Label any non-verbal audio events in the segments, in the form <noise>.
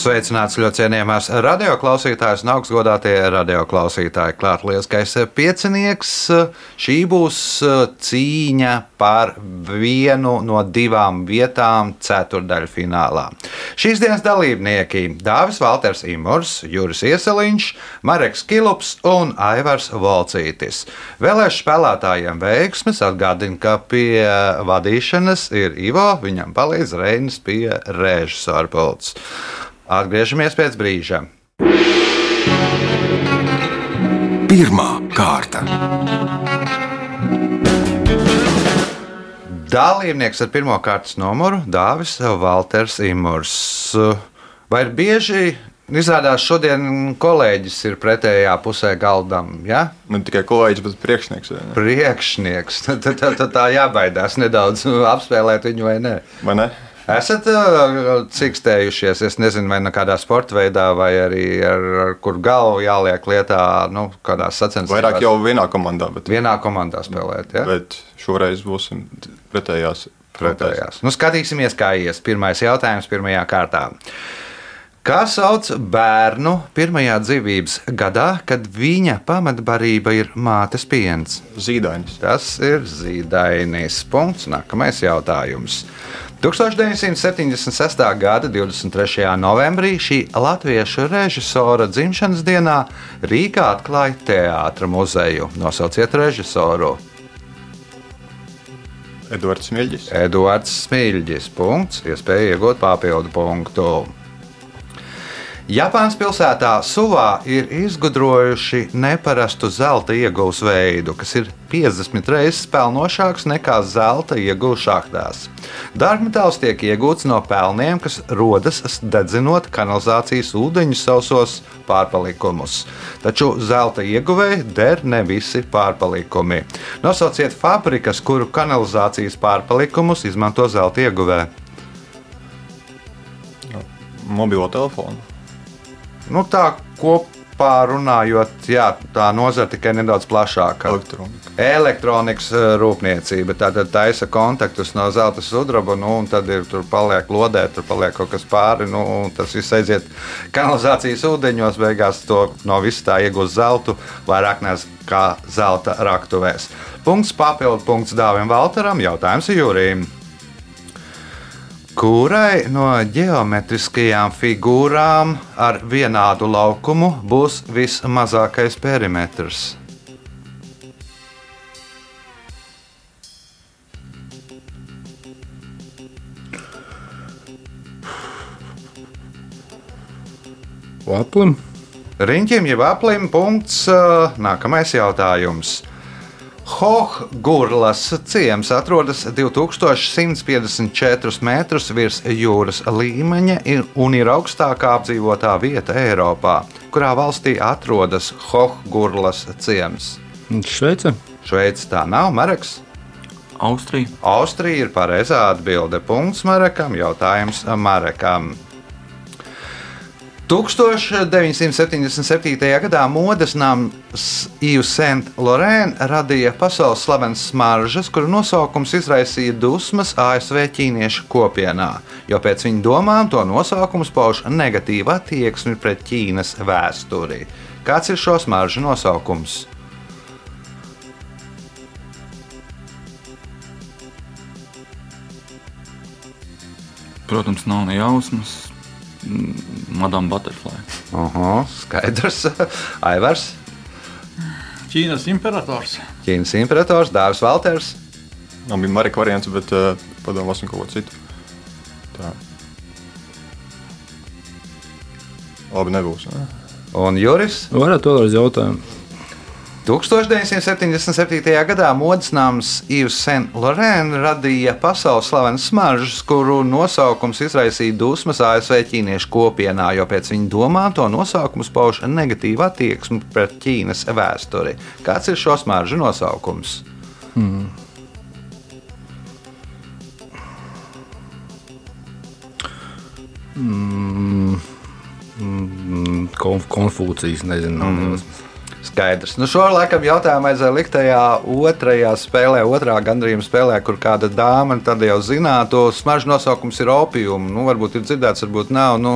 Sveicināts ļoti cienījamās radioklausītājas un augstgadātie radioklausītāji. Klāt lieliskais piecinieks. Šī būs cīņa par vienu no divām vietām ceturdaļfinālā. Šīs dienas dalībnieki - Dāvis Valters Imors, Juris Ieseliņš, Mareks Kilups un Aivars Volcītis. Vēlēšu spēlētājiem veiksmes atgādina, ka pie vadīšanas ir Ivo, viņam palīdz Reinis pie režisora pults. Atgriežamies pēc brīža. Pirmā kārta. Dalībnieks ar pirmā kārtas numuru - Dāvis Valters Imors. Vai ir bieži izrādās šodien kolēģis ir pretējā pusē galdam? Ja? Ne tikai kolēģis, bet priekšnieks. vai ne? Priekšnieks. <laughs> Tad, tad, tad tā jābaidās nedaudz apspēlēt viņu vai nē. Vai ne? Esat uh, cikstējušies, es nezinu, vai no kādā sporta veidā, vai arī ar, ar kur galvu jāliek lietā, nu, kādās sacensībās. Vairāk jau vienā komandā, bet, vienā komandā spēlēt. Ja? bet šoreiz būsim pretējās. pretējās. Nu, skatīsimies, kā ies. Pirmais jautājums pirmajā kārtā. Kā sauc bērnu pirmajā dzīvības gadā, kad viņa pamatbarība ir mātes piens? Zīdainis. Tas ir zīdainis. Punkts. Nākamais jautājums. 1976. gada 23. novembrī šī latviešu režisora dzimšanas dienā Rīgā atklāja teātra muzeju. Nosauciet režisoru. Edvards Smilģis. Eduards Smilģis. Punkts. Iespēja iegūt papildu punktu. Japānas pilsētā Suvā ir izgudrojuši neparastu zelta iegūs veidu, kas ir 50 reizes pelnošāks nekā zelta iegūs šachtās. Dārgmetāls tiek iegūts no pelniem, kas rodas dedzinot kanalizācijas ūdeņu sausos pārpalikumus. Taču zelta ieguvēji der ne visi pārpalikumi. Nosauciet fabrikas, kuru kanalizācijas pārpalikumus izmanto zelta ieguvē. Mobilo telefonu. Nu, tā kopā runājot, jā, tā nozara tikai nedaudz plašāka. Elektronika. Elektronikas eh, rūpniecība. Tātad taisa kontaktus no zelta sudraba, nu, un tad ir tur paliek lodē, tur paliek kaut kas pāri, nu, tas viss aiziet kanalizācijas ūdeņos, beigās to no visa tā iegūst zeltu, vairāk nes kā zelta raktuvēs. Punkts papildu punkts Dāvim Valteram, jautājums Jūrijam. Kurai no geometriskajām figūrām ar vienādu laukumu būs vismazākais perimetrs? Aplim. Riņķim jau aplim punkts. Nākamais jautājums. Hohgurlas ciems atrodas 2154 metrus virs jūras līmeņa un ir augstākā apdzīvotā vieta Eiropā. Kurā valstī atrodas Hohgurlas ciems? Šveice. Šveice tā nav, Mareks. Austrija. Austrija ir pareizā atbilde. Punkts Marekam. Jautājums Marekam. 1977. gadā modes nams Yves Saint Laurent radīja pasaules slavenas smaržas, kuru nosaukums izraisīja dusmas ASV ķīniešu kopienā, jo pēc viņu domām to nosaukums pauž negatīvu attieksmi pret Ķīnas vēsturi. Kāds ir šo smaržu nosaukums? Protams, nav ne jausmas. Mm, Madame Butterfly. Aha, skaidrs. <laughs> Aivars, Ķīnas imperators. Ķīnas imperators, Dārzs Valters. Man bija Marika variants, bet uh, padomāsim kaut ko citu. Tā. Labi, nebūs. Ne? Un Juris Varētu vēlreiz jautājumu. 1977. gadā modes nams Yves Saint Laurent radīja pasaules slavenas smaržas, kuru nosaukums izraisīja dusmas ASV ķīniešu kopienā, jo pēc viņa domām to nosaukums pauž negatīvu attieksmi pret Ķīnas vēsturi. Kāds ir šo smaržu nosaukums? mm, konf konfūcijas, nezinu. Mm. Skaidrs. Nu, šo laikam jautājumu vajadzēja likt tajā otrajā spēlē, otrā gandrījuma spēlē, kur kāda dāma tad jau zinātu, smaržu nosaukums ir opium. Nu, varbūt ir dzirdēts, varbūt nav. Nu,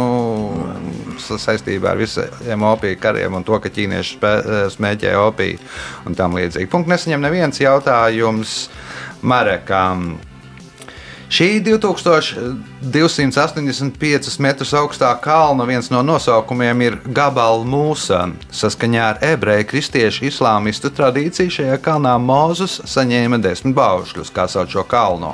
sa- saistībā ar visiem opiju kariem un to, ka ķīnieši spē, smēķē opiju un tam līdzīgi. Punkts nesaņem neviens jautājums Marekam. Šī 2285 metrus augstā kalna viens no nosaukumiem ir Gabala mūsa. Saskaņā ar ebreju kristiešu islāmistu tradīciju šajā kalnā Mozus saņēma desmit baušļus, kā sauc šo kalnu.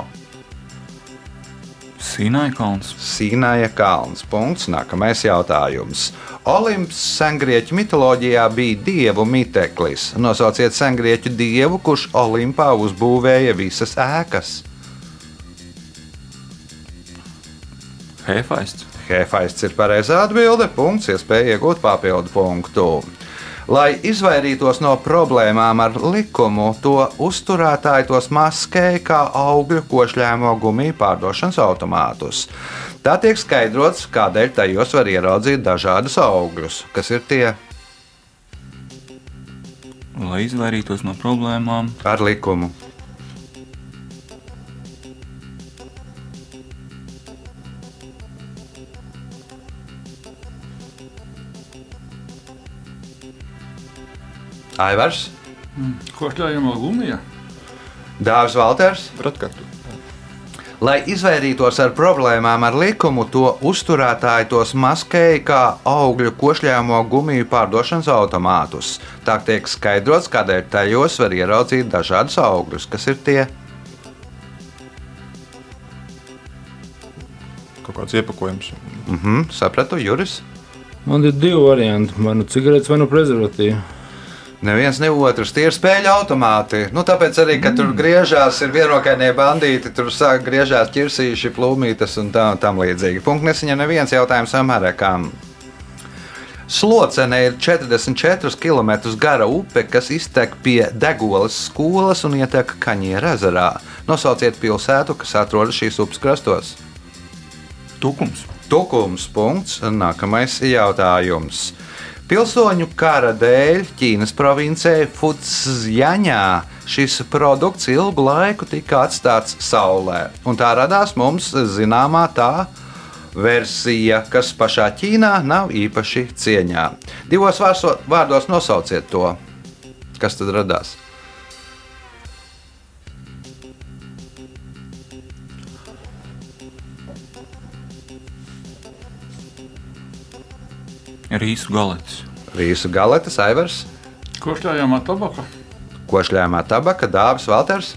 Sīnai kalns. Sīnāja kalns. Punkts. Nākamais jautājums. Olimps sengrieķu mitoloģijā bija dievu miteklis. Nosauciet sengrieķu dievu, kurš Olimpā uzbūvēja visas ēkas. Hefaists. Hefaists ir pareizā atbilde. Punkts, iespēja iegūt papildu punktu. Lai izvairītos no problēmām ar likumu, to uzturētāji tos maskēja kā augļu košļēmo gumiju pārdošanas automātus. Tā tiek skaidrots, kādēļ tajos var ieraudzīt dažādus augļus. Kas ir tie Lai izvairītos no problēmām, ar likumu? Aivars, Košļājumā gumijā. Dārzs Valters. Ratkartu. Lai izvairītos ar problēmām ar likumu, to uzturētāji tos maskēja kā augļu košļāmo gumiju pārdošanas automātus. Tā tiek skaidrots, kādēļ tajos var ieraudzīt dažādus augļus. Kas ir tie? Kaut kāds iepakojums. Mhm, sapratu, Juris. Man ir divi varianti. Vai nu cigaretes, vai nu prezervatīvi. Neviens ne otrs. Tie ir spēļu automāti. Nu, tāpēc arī, kad tur griežās, ir vienokainie bandīti, tur sāk griežās ķirsīši, plūmītes un tā, tam līdzīgi. Punkts nesaņem neviens jautājums Amerikām. Slocene ir 44 km gara upe, kas iztek pie Degolas skolas un ietek Kaņiera ezerā. Nosauciet pilsētu, kas atrodas šīs upes krastos. tukums. Tukums punkts. Nākamais jautājums. Pilsoņu kara dēļ Ķīnas provincē Futsjaņā šis produkts ilgu laiku tika atstāts saulē. Un tā radās mums zināmā tā versija, kas pašā Ķīnā nav īpaši cieņā. Divos vārdos nosauciet to, kas tad radās. Rīsu galets. Rīsu galetas, aivars, Košļājumā tabaka. košļājumā tabaka, dāvs, Valters.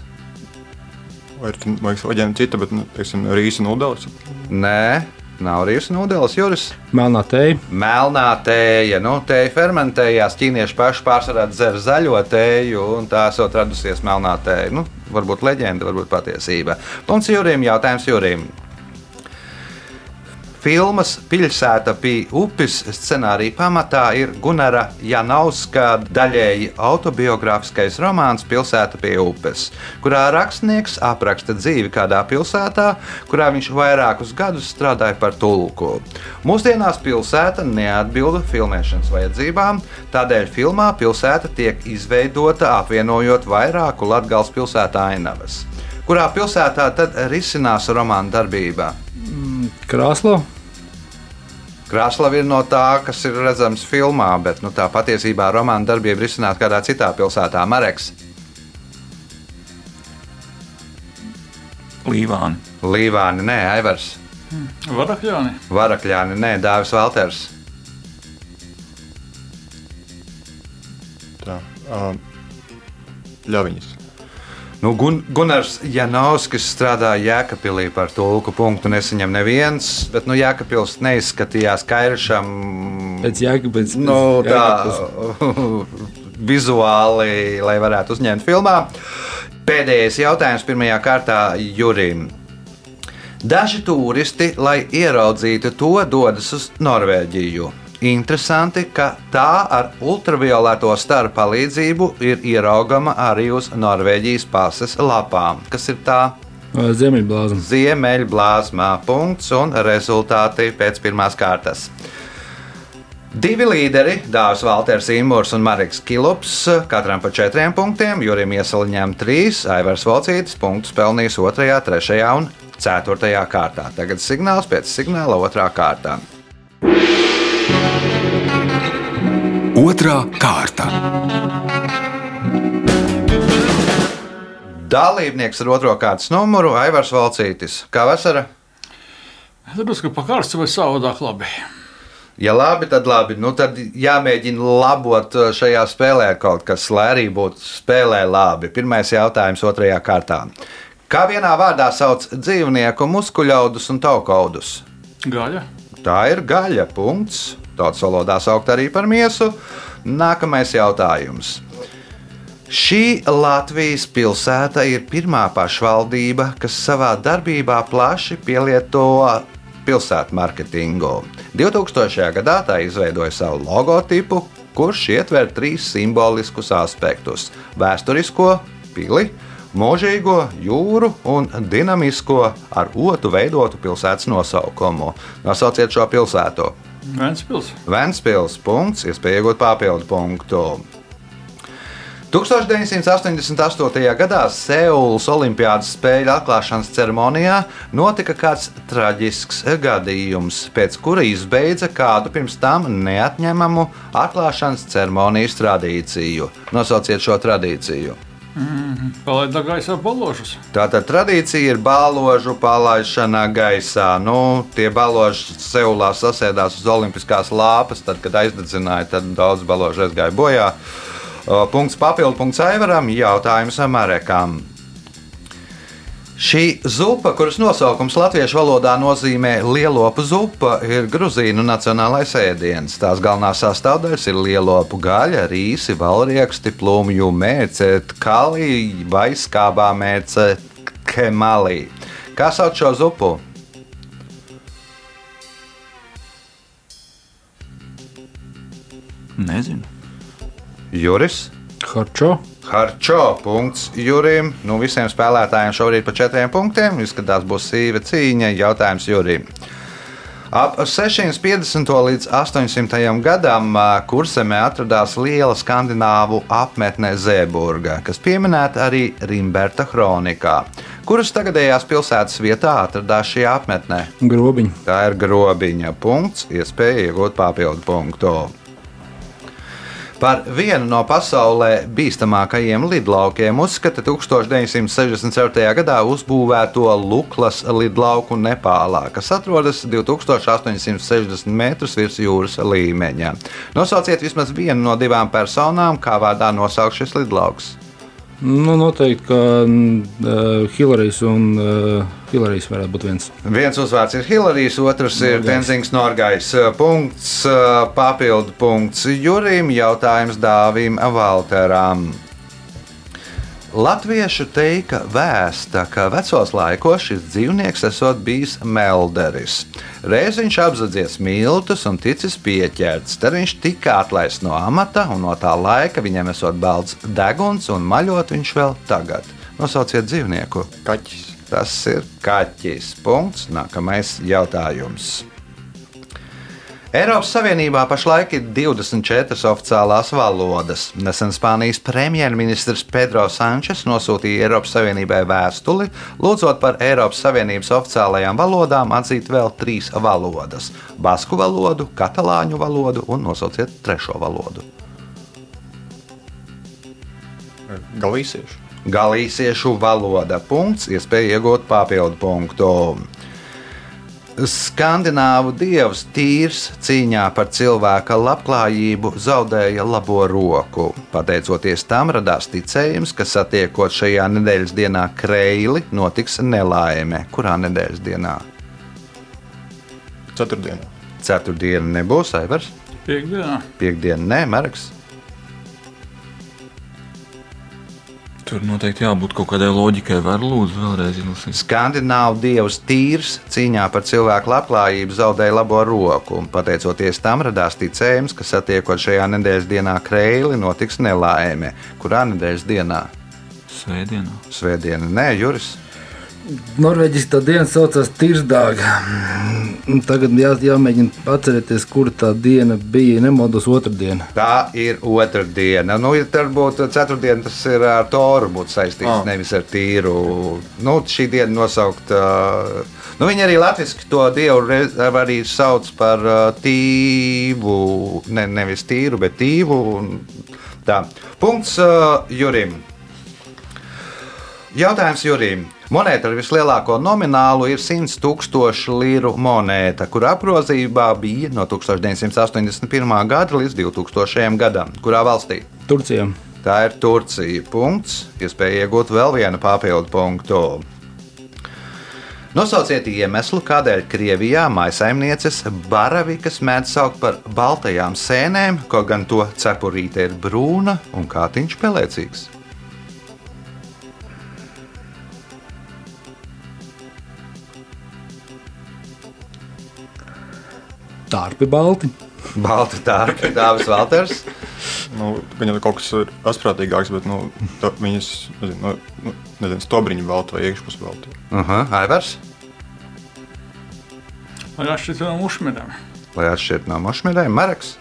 Vai ir aģenta cita, bet, nu, teiksim, rīsa nūdeles. Nē, nav rīsu nūdeles, Juris. Melnā teja. Melnā tēja, nu, tēja fermentējās. Ķīnieši paši pārsvarā dzer zaļo tēju, un tā esot radusies melnā tēja. Nu, varbūt leģenda, varbūt patiesība. Punkts Jurim, jautājums Jurim. Filmas Pilsēta pie upes scenārija pamatā ir Gunara Janauska daļēji autobiogrāfiskais romāns Pilsēta pie upes, kurā rakstnieks apraksta dzīvi kādā pilsētā, kurā viņš vairākus gadus strādāja par tulku. Mūsdienās pilsēta neatbilda filmēšanas vajadzībām, tādēļ filmā pilsēta tiek izveidota apvienojot vairāku Latgales pilsētu ainavas. Kurā pilsētā tad risinās romāna darbība? Krāslo. Krāslava ir no tā, kas ir redzams filmā, bet nu, tā patiesībā romāna darbība risinās kādā citā pilsētā, Mareks, Līvāni. Līvāni, nē, Aivars, Varakļāni. Varakļāni, nē, Dāvis Valters. Tā. Um, ļaviņas. Nu, Gun Gunārs Janovskis strādāja Jēkabīlī par tulku punktu. Nesaņem neviens, bet nu, Jēkabils neizskatījās kairišam. Pēc jēgas, Nu, tā <laughs> vizuāli, lai varētu uzņemt filmā. Pēdējais jautājums pirmajā kārtā Jurim. Daži turisti, lai ieraudzītu to, dodas uz Norvēģiju. Interesanti, ka tā ar ultravioleto staru palīdzību ir ieraugama arī uz Norvēģijas pases lapām. Kas ir tā? Ziemeļblāzma. Ziemeļblāzmā punkts un rezultāti pēc pirmās kārtas. Divi līderi, Dārzs Valters Imants un Marks Kilops, katram pa četriem punktiem, Jurim Iesaliņām trīs, Aivars Volcītis punktus pelnījis 2, 3 un 4 kārtā. Tagad signāls pēc signāla 2 kārtā. Otra kārta. Dalībnieks ar otro kārtas numuru Aivars Valcītis. Kā vasara? Es drusku pakārstu vai savādāk labi. Ja labi, tad labi. Nu, tad jāmēģina labot uh, šajā spēlē kaut kas, lai arī būtu spēlē labi. Pirmais jautājums otrajā kārtā. Kā vienā vārdā sauc dzīvnieku muskuļaudus un taukaudus? Gaļa. Tā ir gaļa. Punkts. Tautas valodā saukt arī par miesu. Nākamais jautājums. Šī Latvijas pilsēta ir pirmā pašvaldība, kas savā darbībā plaši pielieto pilsētu mārketingu. 2000. gadā tā izveidoja savu logotipu, kurš ietver trīs simboliskus aspektus - vēsturisko pili, mūžīgo jūru un dinamisko ar otu veidotu pilsētas nosaukumu. Nosauciet šo pilsētu. Ventspils. Ventspils punkts, iespēja iegūt papildu punktu. 1988. gadā Seulas Olimpiādas spēļu atklāšanas ceremonijā notika kāds traģisks gadījums, pēc kura izbeidza kādu pirms tam neatņemamu atklāšanas ceremonijas tradīciju. Nosauciet šo tradīciju. Palaida gaisā baložus. Tātad tradīcija ir baložu palaišana gaisā. Nu, tie baloži Seulā sasēdās uz olimpiskās lāpas, tad, kad aizdedzināja, tad daudz baložu aizgāja bojā. Punkts papildu punkts Aivaram, jautājums Marekam. Šī zupa, kuras nosaukums latviešu valodā nozīmē lielopu zupa, ir Gruzīnu nacionālais ēdiens. Tās galvenās sastāvdaļas ir lielopu gaļa, rīsi, valrieksti, plūmju mērce, kalī vai skābā mērce, kemalī. Kā sauc šo zupu? Nezinu. Juris. Harčo. Harčo. Punkts Jurim. Nu, visiem spēlētājiem šobrīd pa četriem punktiem. Izskatās, būs sīva cīņa. Jautājums Jurim. Ap 650. līdz 800. gadam kursemē atradās liela skandināvu apmetne Zēburga, kas pieminēta arī Rimberta kronikā. Kuras tagadējās pilsētas vietā atradās šī apmetne? Grobiņi. Tā ir grobiņa punkts, iespēja iegūt papildu punktu. Par vienu no pasaulē bīstamākajiem lidlaukiem uzskata 1967. gadā uzbūvēto Luklas lidlauku Nepālā, kas atrodas 2860 metrus virs jūras līmeņa. Nosauciet vismaz vienu no divām personām, kā vārdā nosaukt šis lidlauks. Nu, noteikti, ka uh, Hilarijs un uh, Hilarijs varētu būt viens. Viens uzvārds ir Hilarijs, otrs ir Norgais. Tenzings Norgais. Punkts, papildu punkts Jurim, jautājums Dāvim Valteram. Latviešu teika vēsta, ka vecos laikos šis dzīvnieks esot bijis melderis. Reiz viņš apzadzies miltus un ticis pieķerts. Tad viņš tika atlaists no amata, un no tā laika viņam esot balts deguns un maļot viņš vēl tagad. Nosauciet dzīvnieku. Kaķis. Tas ir kaķis. Punkts. Nākamais jautājums. Eiropas Savienībā pašlaik ir 24 oficiālās valodas. Nesen Spānijas premjerministrs Pedro Sančes nosūtīja Eiropas Savienībai vēstuli, lūdzot par Eiropas Savienības oficiālajām valodām atzīt vēl trīs valodas - basku valodu, katalāņu valodu un nosauciet trešo valodu. Galīsiešu. Galīsiešu valoda. Punkts, iespēja iegūt papildu punktu. Skandināvu dievs Tīrs cīņā par cilvēka labklājību zaudēja labo roku. Pateicoties tam radās ticējums, ka satiekot šajā nedēļas dienā kreili, notiks nelaime. Kurā nedēļas dienā? Ceturtdiena. Ceturtdiena nebūs, Aivars. Piektdienā. Piektdiena, nē, Marks. Tur noteikti jābūt kaut kādai loģikai. Var lūdzu vēlreiz izlasīt. Skandināvu dievs Tīrs cīņā par cilvēku labklājību zaudēja labo roku. Pateicoties tam radās ticējums, ka satiekot šajā nedēļas dienā kreili, notiks nelaime. Kurā nedēļas dienā? Svētdienā. Svētdiena, nē, Juris. Norvēģiski tā diena saucās Tirsdāga. Tagad jā, jāmēģina atcerēties, kur tā diena bija. Nemaldos otrdiena. Tā ir otra diena. Nu, ja tur būtu ceturtdiena, tas ir ar Toru būtu saistīts, oh. nevis ar tīru. Nu, šī diena nosaukt. Uh, nu, viņi arī latviešu to dievu arī sauc par tīvu. Ne, nevis tīru, bet tīvu. Tā. Punkts uh, Jurim. Jautājums Jurim. Monēta ar vislielāko nominālu ir 100 tūkstošu liru monēta, kur apgrozībā bija no 1981. gada līdz 2000. gadam. Kurā valstī? Turcijā. Tā ir Turcija. Punkts. Iespēja iegūt vēl vienu papildu punktu. Nosauciet iemeslu, kādēļ Krievijā maisaimnieces baravikas mēdz saukt par baltajām sēnēm, kaut gan to cepurīte ir brūna un kātiņš pelēcīgs. Tārpi balti. Balta tārpa, Dāvis Valters. Nu, gan jau kaut kas ir asprātīgāks, bet nu, to, viņas nezinu, nu, nu, nezinu, stobriņu baltu vai iekšpus baltu. Aha, Aivars, Lai atšķirtu no mušmediem. lai atšķirtu no mašmīdēm, Marks.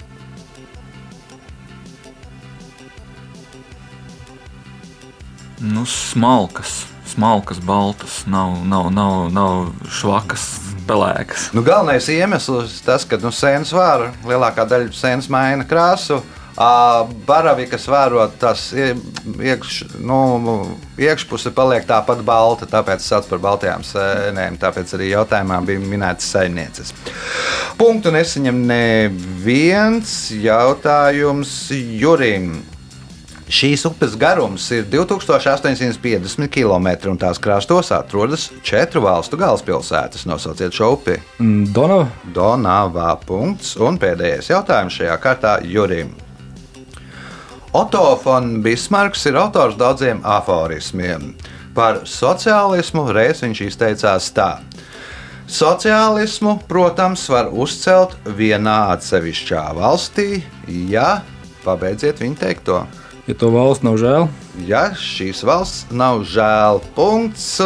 Nu, smalkas, smalkas, baltas, nav, nav, nav, nav švakas, pelēkas. Nu, galvenais iemesls tas, ka nu, sēnes vāra lielākā daļa sēnes maina krāsu. Baravikas vērot, tas ie- iekš, nu, iekšpuse paliek tāpat balta, tāpēc sauc par baltajām sēnēm. Tāpēc arī jautājumā bija minētas saimnieces. Punktu nesaņem neviens jautājums Jurim. Šīs upes garums ir 2850 km, un tās krastos atrodas četru valstu galvaspilsētas. Nosauciet šo upi. Mm, Donava. Donavā. Punkts. Un pēdējais jautājums šajā kārtā Jurim. Otto von Bismarks ir autors daudziem aforismiem. Par sociālismu reiz viņš izteicās tā. Sociālismu, protams, var uzcelt vienā atsevišķā valstī, ja pabeidziet viņa teikto. Ja to valsts nav žēl, Ja šīs valsts nav žēl, punkts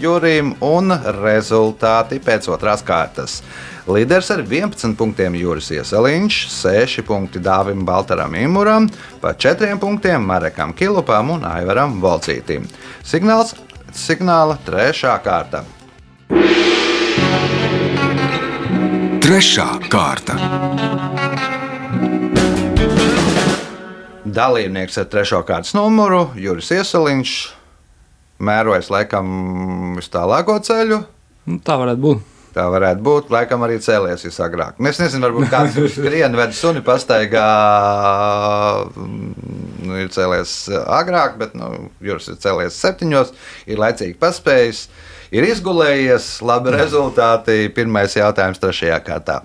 Jurim un rezultāti pēc otrās kārtas. Līderis ar 11 punktiem Juris Ieseliņš, 6 punkti Dāvim Baltaram Imuram, pa 4 punktiem Marekam Kilupam un Aivaram Volcītim. Signāls signāla trešā kārta. Trešā kārta. Dalībnieks ar trešo kārtas numuru Juris Ieseliņš. Mērojas laikam vis tālāko ceļu. nu, tā varētu būt. Tā varētu būt. Laikam arī cēlies visagrāk. Es nezinu, varbūt kāds <laughs> skrien, ved suni pastaigā. Nu, ir cēlies agrāk, bet nu, Juris ir cēlies septiņos, ir laicīgi paspējis, ir izgulējies, labi rezultāti. Pirmais jautājums trešajā kārtā.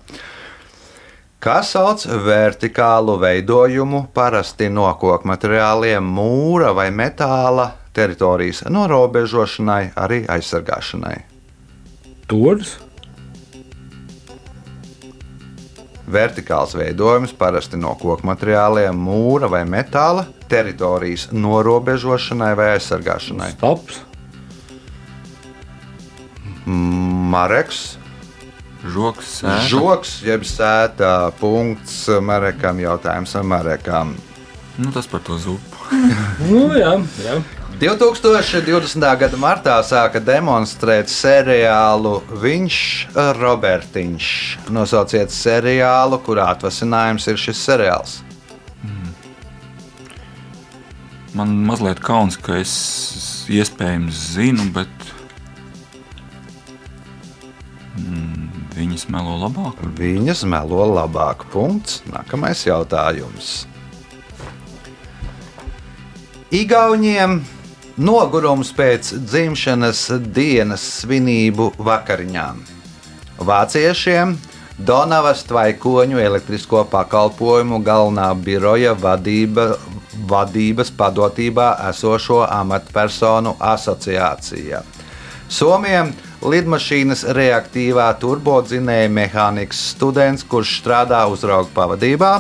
Kā sauc vertikālu veidojumu parasti no koku materiāliem, mūra vai metāla teritorijas norobežošanai, arī aizsargāšanai? Tors. Vertikāls veidojums parasti no koku materiāliem, mūra vai metāla teritorijas norobežošanai vai aizsargāšanai. Stops. Mareks, Žoks, sēta. žoks, jeb sēta punkts Marekam, jautājums Marekam. Nu, tas par to zupu. <laughs> Nu, jā, jā. 2020. gada martā sāka demonstrēt seriālu Viņš Robertiņš. Nosauciet seriālu, kurā atvasinājums ir šis seriāls. Man mazliet kauns, ka es iespējams zinu, bet viņas melo labāk. Viņas melo labāk. Punkts. Nākamais jautājums. Igauniem nogurums pēc dzimšanas dienas svinību vakariņām. Vāciešiem Donavas tvaikoņu elektrisko pakalpojumu galvenā biroja vadība, vadības padotībā esošo amatpersonu asociācija. Somijam lidmašīnas reaktīvā turbodzinēja mehānikas students, kurš strādā uzrauga pavadībā.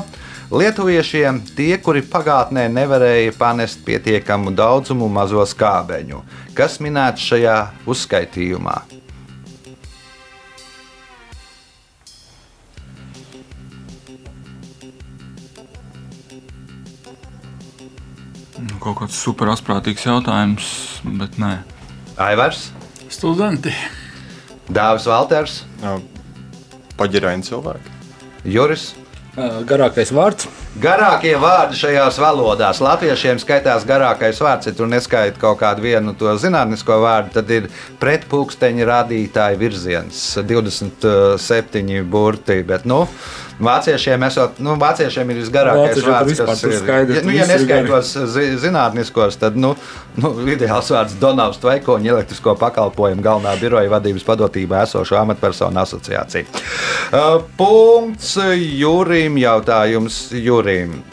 Lietuviešiem tie, kuri pagātnē nevarēja panest pietiekamu daudzumu mazo skābeņu, kas minēts šajā uzskaitījumā. Nu, Kaut kāds super asprātīgs jautājums, bet nē. Aivars, Studenti. Dāvis Valters, Paģiraini cilvēki. Juris. Garākais vārds. Garākie vārdi šajās valodās. Latviešiem skaitās garākais vārds, ja tur neskaita kaut kādu vienu to zinātnisko vārdu, tad ir pretpūksteņa rādītāja virziens, 27 burti. Bet, nu, Vāciešiem, esot, nu, vāciešiem ir visgarākais Vāciešiem tur vārds, kas ir. skaidrs, Ja, nu, ja neskaitos zi zinātniskos, tad nu, nu, ideāls vārds Donavs Tvaikoņa elektrisko pakalpojumu galvenā biroja vadības padotībā esošo amatpersonu asociācija. Uh, punkts Jurim jautājums Jurim.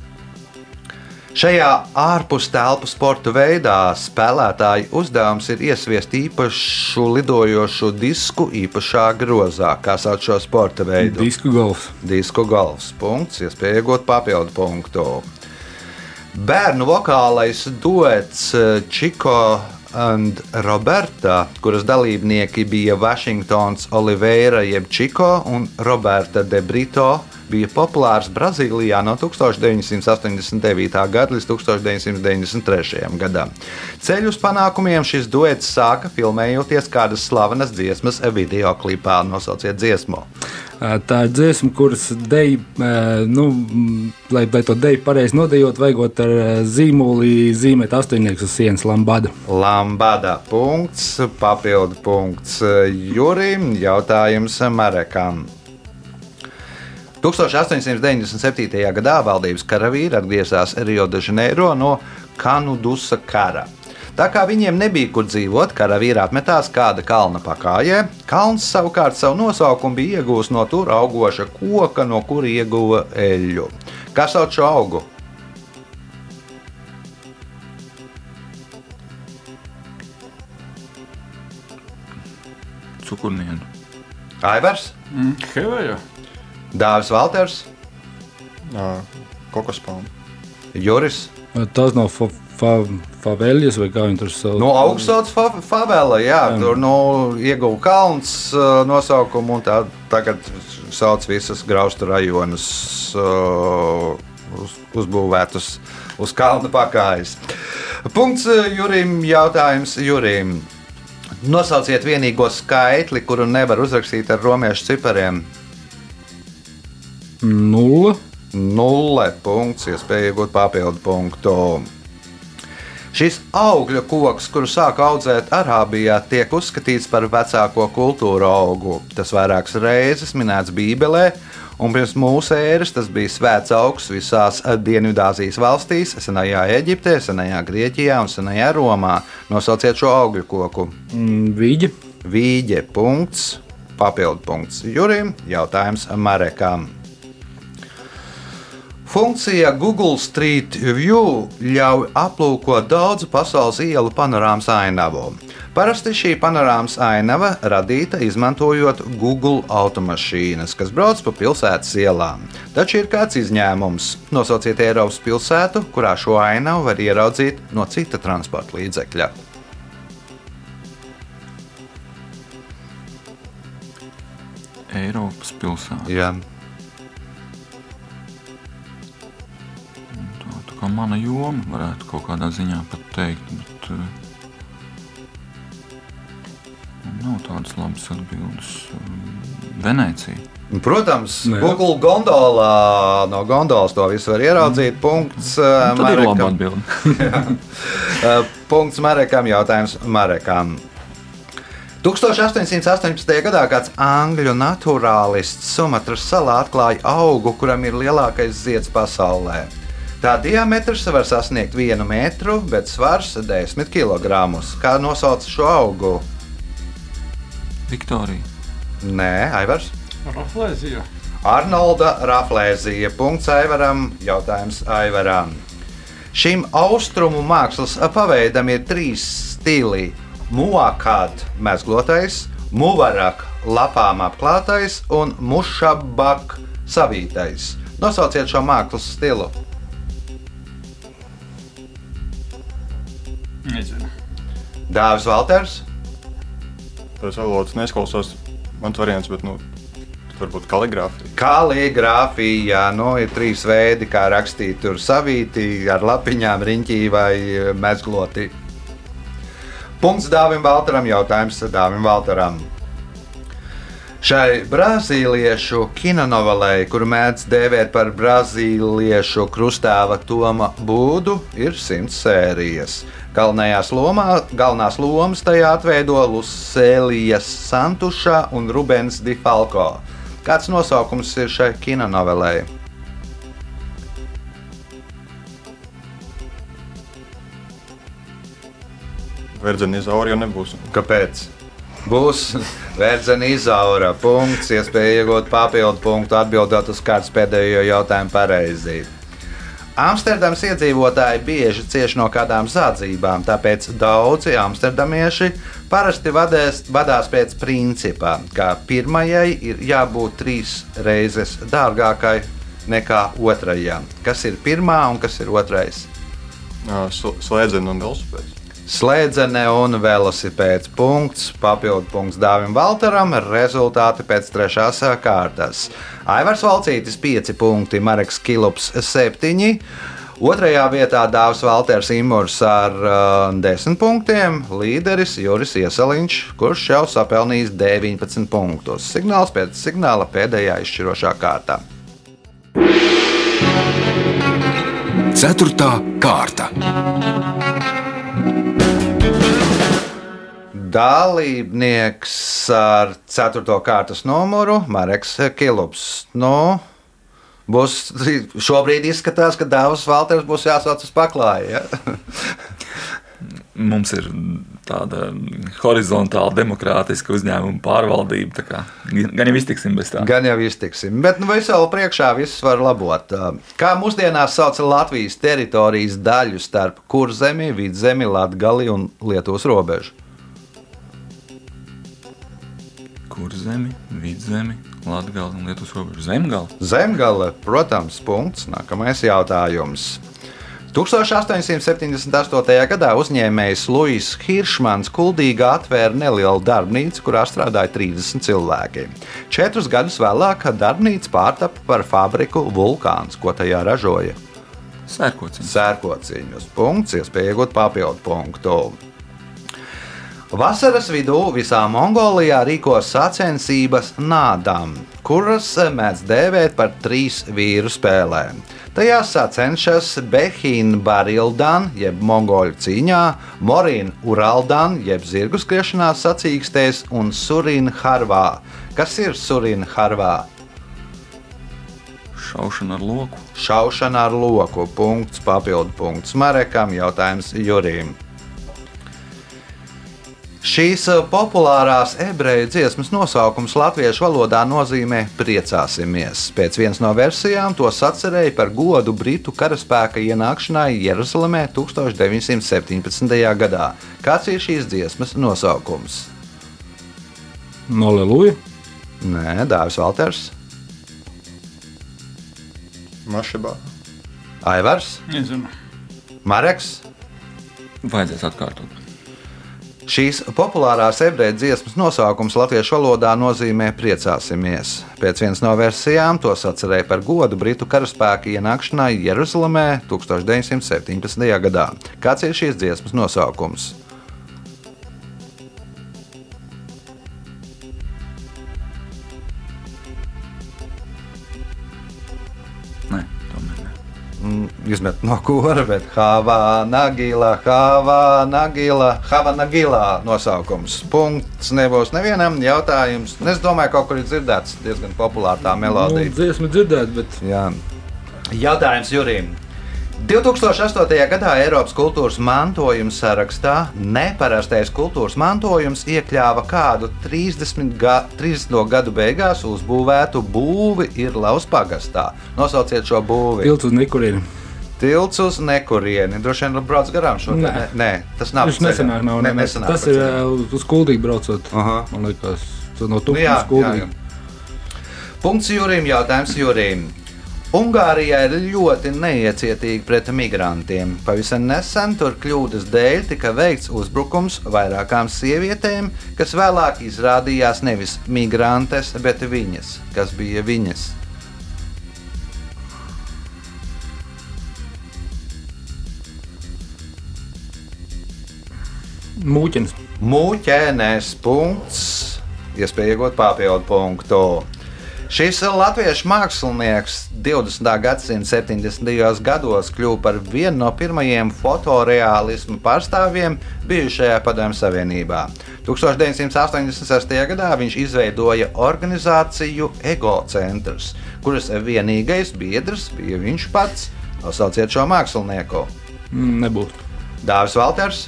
Šajā ārpus telpu sporta veidā spēlētāja uzdevums ir iesviest īpašu lidojošu disku īpašā grozā, kā sauc šo sporta veidu. Disku golfs. Disku golfs. Punkts, iespēja iegūt papildu punktu. Bērnu vokālais duets eh, Čiko un Roberta, kuras dalībnieki bija Vašingtons Oliveira jeb Čiko un Roberta de Brito, bija populārs Brazīlijā no 1989. gada līdz 1993. gadam. Ceļu uz panākumiem šis duets sāka filmējoties kādas slavenas dziesmas video klipā. Nosauciet dziesmu. Tā ir dziesma, kuras ā, nu, lai, lai to deju pareizi nodejot, vajagot ar zīmoli zīmēt astoņnieks uz sienas lambada. Lambada punkts, papildu punkts Jurim, jautājums Marekam. 1897. gadā valdības karavīri atgriezās Rio de Janeiro no Kanudusa kara. Tā kā viņiem nebija kur dzīvot, karavīri apmetās kāda kalna pakājē. Kalns savukārt savu nosaukumu bija iegūts no tur augoša koka, no kura ieguva eļļu. Kā sauc šo augu? Cukurnienu. Aivars, Mm, Heveja. Dāvis Valters, Kokospalma. Juris. Tas nav fa, fa, faveļas vai kā viņi tur sauc. Nu, augsts sauc fa favela, jā, jā. tur nu, ieguva kalns uh, nosaukumu, un tā, tagad sauc visas graustu rajonus uh, uz, uzbūvētus uz kalna pakājas. Punkts uh, Jurim, jautājums Jurim. Nosauciet vienīgo skaitli, kuru nevar uzrakstīt ar romiešu cipariem. Nulle. Nulle punkts, iespēja iegūt papildu punktu. Šis augļu koks, kuru sāka audzēt Arābijā, tiek uzskatīts par vecāko kultūra augu. Tas vairākas reizes minēts Bībelē, un pirms mūsu ēras tas bija svēts augs visās Dienvidāzijas valstīs, senajā Eģiptē, senajā Grieķijā un senajā Romā. Nosauciet šo augļu koku. Mm, Vīģi. Vīģe punkts, papildu punkts Jurim, jautājums Marekam. Funkcija Google Street View ļauj aplūkot daudzu pasaules ielu panorāmas ainavu. Parasti šī panorāmas ainava radīta izmantojot Google automašīnas, kas brauc pa pilsētas ielām. Taču ir kāds izņēmums. Nosauciet Eiropas pilsētu, kurā šo ainavu var ieraudzīt no cita transporta līdzekļa. Eiropas pilsēta. Jā. Tā, mana joma varētu kaut kādā ziņā pat teikt, bet uh, nav tādas labas atbildes. Uh, Venecija. Protams. Google gondolā no gondolas to visu var ieraudzīt. Punkts ir laba Marekam. atbilde. Uh, <laughs> Punkts Marekam, jautājums Marekam. 1818. gadā kāds angļu naturālists Sumatras salā atklāja augu, kuram ir lielākais zieds pasaulē. Tā diametrs var sasniegt vienu metru, bet svars 10 kg. Kā nosauc šo augu? Viktorija. Nē, Aivars. Raflēzija. Arnolda Raflēzija. Punkts Aivaram. Jautājums Aivaram. Šim austrumu mākslas paveidam ir trīs stili. Muakad mezglotais, muvarak lapām apklātais un mušabak savītais. Nosauciet šo mākslas stilu. Nezinu. Dāvis Valters, Tas valodas nesklausās. Mans variants, bet nu, varbūt kaligrāfija. kaligrāfija. Nu, ir trīs veidi, kā rakstīt tur savīti ar lapiņām, riņķī vai mezgloti. Punkts Dāvim Valteram, jautājums Dāvim Valteram. Šai brazīliešu kinonovelē, kuru mēdz dēvēt par brazīliešu krustāva Toma būdu, ir simts sērijas. Galvenajās lomā, galvenās lomas tajā atveido Lucēlijas Santuša un Rubens Di Falko. Kāds nosaukums ir šai kinonovelē? Verdzeni izauri jau nebūs. Kāpēc? Būs <laughs> vērdzena izaura punkts, iespēja iegūt papildu punktu, atbildot uz kādu pēdējo jautājumu pareizi. Amsterdamas iedzīvotāji bieži cieš no kādām zādzībām, tāpēc daudzi amsterdamieši parasti vadēs, vadās pēc principa, ka pirmajai ir jābūt trīs reizes dārgākai nekā otrajai. Kas ir pirmā un kas ir otrais? Ā, sl- Slēdzeni un velosipēds. Slēdzene un velosipēds. Punkts, papildu punkts Dāvim Valteram, rezultāti pēc trešās kārtas. Aivars Valcītis 5 punkti, Mareks Kilups 7. Otrajā vietā Dārzs Valters Imants ar uh, 10 punktiem, līderis Juris Iesaliņš, kurš jau sapelnījis 19 punktus. Signāls pēc signāla pēdējā izšķirošā kārtā. Ceturtā kārta. Dalībnieks ar 4. kārtas numuru Mareks Kilups. Nu, būs, šobrīd izskatās, ka Dāvs Valters būs jāsauc uz paklāju. Ja? <laughs> Mums ir tāda horizontāla, demokrātiska uzņēmuma pārvaldība. kā Gan jau iztiksim bez tā. Gan jau iztiksim. Bet nu, visāli priekšā viss var labot. Kā mūsdienās sauc Latvijas teritorijas daļu starp kurzemi, vidzemi, latgali un Lietuvas robežu? Kur zemi, vidzemi, latgala un Lietuvas robeža zemgala? Zemgale, protams, punkts. Nākamais jautājums. 1878. gadā uzņēmējs Luis Hiršmans Kuldīgā atvēra nelielu darbnīcu, kurā strādāja 30 cilvēki. Četrus gadus vēlāk darbnīca pārtapa par fabriku Vulkāns, ko tajā ražoja Sērkociņš. sērkociņus. Punkts, iespēja iegūt papildu punktu. Vasaras vidū visā Mongolijā rīko sacensības nādām, kuras mēdz dēvēt par trīs vīru spēlēm. Tajās sacenšas Behīna Barildan, jeb mongoļu cīņā, Morīna Uraldan, jeb zirgu skriešanā sacīkstēs un Surīna Harvā. Kas ir Surīna Harvā? Šaušana ar loku. Šaušana ar loku. Punkts, papildu punkts Marekam, jautājums Jurim. Šīs populārās ebreju dziesmas nosaukums latviešu valodā nozīmē priecāsimies. Pēc vienas no versijām to sacerēja par godu Britu karaspēka ienākšanai Jeruzalemē 1917. gadā. Kāds ir šīs dziesmas nosaukums? Noleluja. Nē, Dārzs Valters, Mašabā. Aivars, Nezinu. Mareks. Vajadzēs atkārtot. Šīs populārās ebreju dziesmas nosaukums latviešu valodā nozīmē priecāsimies. Pēc vienas no versijām to sacerēja par godu Britu karaspēka ienākšanai Jeruzalemē 1917. gadā. Kāds ir šīs dziesmas nosaukums? Izmet no kura, bet Havā, Nagila, Havā, Nagila, Havā, Nagila nosaukums. Punkts nebūs nevienam jautājums. Es domāju, ka kaut kur ir dzirdēts diezgan populāra tā Nu, melodija. dziesmu dzirdēt, bet Jā. Jautājums Jurim. 2008. gadā Eiropas kultūras mantojuma sarakstā neparastais kultūras mantojums iekļāva kādu 30, ga, 30 gadu beigās uzbūvētu būvi Irlaus pagastā. Nosauciet šo būvi. uz nekurieni. Tilts uz nekurieni. Droši vien brauc garām šo te- Nē. Nē, tas nav Tas nesenāk nav. Ne, Ne, ne. nesenāk Tas ir uh, uz- kuldīgi braucot. Aha. Man liekas, no Nu, uz kuldīgi. jā, jā. Punkts Jurim, jautājums Jurim. Ungārijā ir ļoti neiecietīga pret migrantiem. Pavisam nesen tur kļūdas dēļ tika veikts uzbrukums vairākām sievietēm, kas vēlāk izrādījās nevis migrantes, bet viņas, kas bija viņas. Mūķins. Mūķēnēs punkts, iespēja iegūt papildu punktu. Šis latviešu mākslinieks 20. gadsimta 70. gados kļuva par vienu no pirmajiem fotoreālismu pārstāvjiem bijušajā Padomju Savienībā. 1986. gadā viņš izveidoja organizāciju Ego centrs, kuras vienīgais biedrs bija viņš pats. Nosauciet šo mākslinieku. Mm, Nebūs. Dāvis Valters,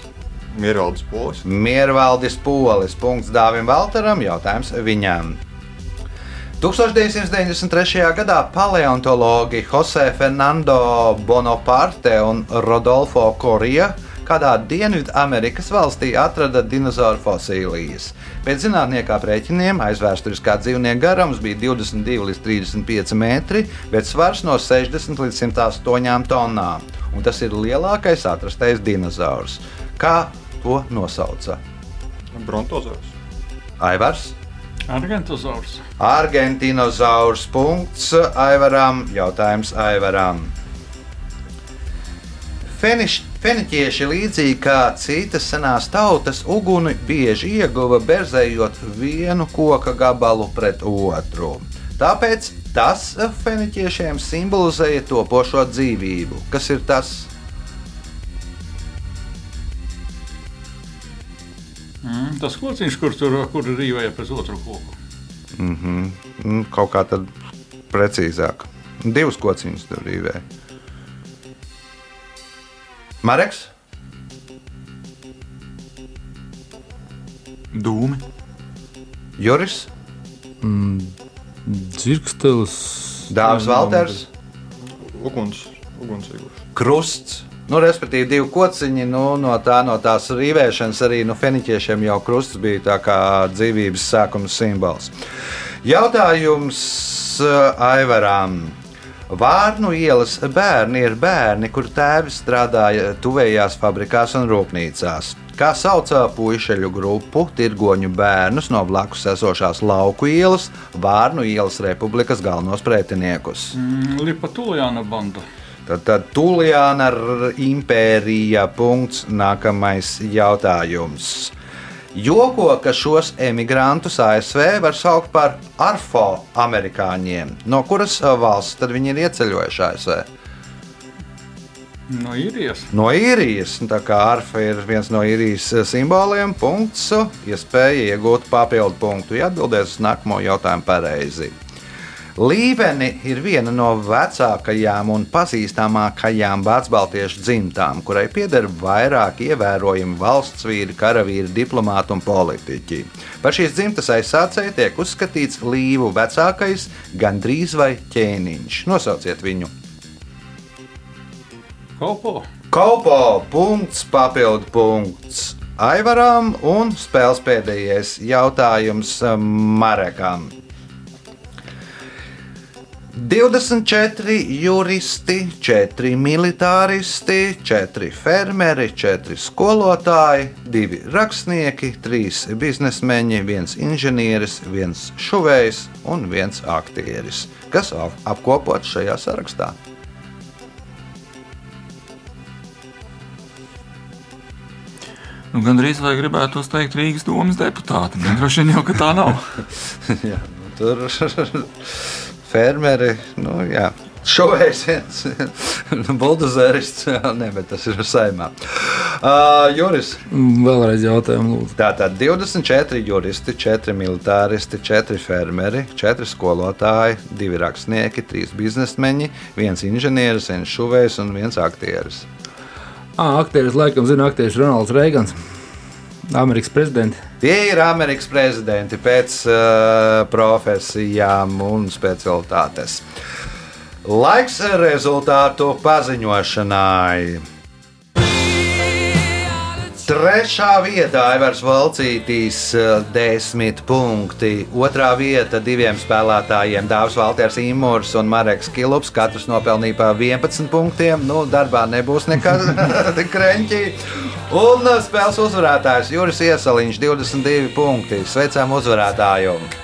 Miervaldes polis. Miervaldis Polis. Punkts Dāvim Valteram, jautājums viņam. 1993. gadā paleontologi Jose Fernando Bonaparte un Rodolfo Corija kādā Dienvidamerikas valstī atrada dinozauru fosilijas. Pēc zinātnieku aprēķiniem aizvēsturiskā dzīvnieka garums bija 22 līdz 35 metri, bet svars no 60 līdz 108 tonnām. Un tas ir lielākais atrastais dinozaurs. Kā to nosauca? Brontozors. Aivars, Argentozaurs. Argentinozaurs. Punkts Aivaram. Jautājums Aivaram. Feniš, feniķieši, līdzīgi kā citas senās tautas, uguni bieži ieguva berzējot vienu koka gabalu pret otru. Tāpēc tas feniķiešiem simbolizēja topošo dzīvību. Kas ir tas? Mm, tas kociņš, kur tur kur rīvēja pēc otru koku. Mm, Kaut kā tad precīzāk. Divas kociņas tur rīvē. Mareks? Dūmi. Juris? Dzirkstelis. Dāvis Valters? Uguns. Ugunsīgurs. krusts. Nu, respektīvi, divi kociņi nu, no, tā, no tās rīvēšanas arī no feniķiešiem jau krusts bija tā kā dzīvības sākuma simbols. Jautājums uh, Aivaram. Vārnu ielas bērni ir bērni, kur tēvi strādāja tuvējās fabrikās un rūpnīcās. Kā sauca puišeļu grupu, tirgoņu bērnus no blakus esošās lauku ielas, Vārnu ielas republikas galvenos pretiniekus. Mm, Lipa Tulijāna banda. Tad, r- impērija. Punkts. Nākamais jautājums. Joko, ka šos emigrantus ASV var saukt par arfo-amerikāņiem. No kuras ā, valsts tad viņi ir ieceļojuši ASV? No īrijas. No īrijas. Tā kā arfa ir viens no īrijas ā, simboliem, punkts. Iespēja iegūt papildu punktu, ja atbildēs uz nākamo jautājumu pareizi. Līveni ir viena no vecākajām un pazīstamākajām vecbaltiešu dzimtām, kurai pieder vairāk ievērojami valsts vīri, karavīri, diplomāti un politiķi. Par šīs dzimtas aizsācēju tiek uzskatīts līvu vecākais, gandrīz vai ķēniņš. Nosauciet viņu! Kopo. Kaupo punkts, papildu punkts Aivaram un spēles pēdējais jautājums um, Marekam. 24 juristi, 4 militāristi, 4 fermeri, 4 skolotāji, 2 rakstnieki, 3 biznesmeņi, 1 inženieris, 1 šuvējs un 1 aktieris, kas ap- apkopots šajā sarakstā. Nu, Gan drīz vai gribētu teikt Rīgas domas deputāti. Droši vien jau tā nav. <laughs> jā, nu, tur fermeri, nu, jā. Šovējs viens, <laughs> buldozerists, <laughs> ne, bet tas ir saimā. Uh, Juris, Vēlreiz jautājumu, lūdzu. tātad 24 juristi, 4 militāristi, 4 fermeri, 4 skolotāji, 2 rakstnieki, 3 biznesmeņi, 1 inženieris, 1 šuvējs un 1 aktieris. Ah, aktieris laikam zina, aktieris Ronalds Reigans, Amerikas prezidents. Tie ir Amerikas prezidenti pēc uh, profesijām un specialitātes. Laiks rezultātu paziņošanai. Trešā vietā Aivars Valcītīs, eh, 10 punkti. Otrā vieta diviem spēlētājiem - Dārzs Valters Imūrs un Mareks Kilups. Katrs nopelnīja pa 11 punktiem. Nu, darbā nebūs nekad <laughs> tik kreņķī. Un eh, spēles uzvarētājs Juris Iesaliņš, 22 punkti. Sveicām uzvarētāju!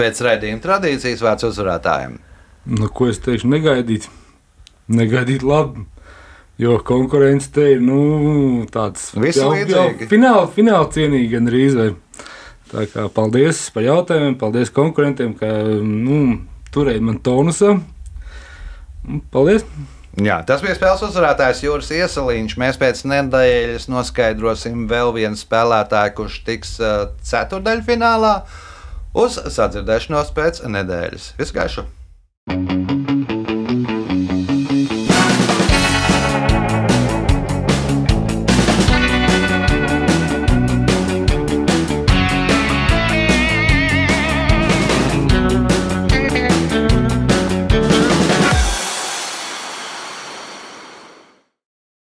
Pēc raidījuma tradīcijas vārds uzvarētājiem. Nu, ko es teikšu, negaidīt. Negaidīt labi. Jo konkurence te ir nu, tāds Visi līdzīgi. fināla, fināla cienīgi gan arī. Tā kā paldies par jautājumiem, paldies konkurentiem, ka nu, turēja man tonusā. Paldies! Jā, tas bija spēles uzvarētājs Juris Iesaliņš. Mēs pēc nedēļas noskaidrosim vēl vienu spēlētāju, kurš tiks uh, ceturdaļfinālā. Uz sadzirdēšanos pēc nedēļas. Visu gaišu!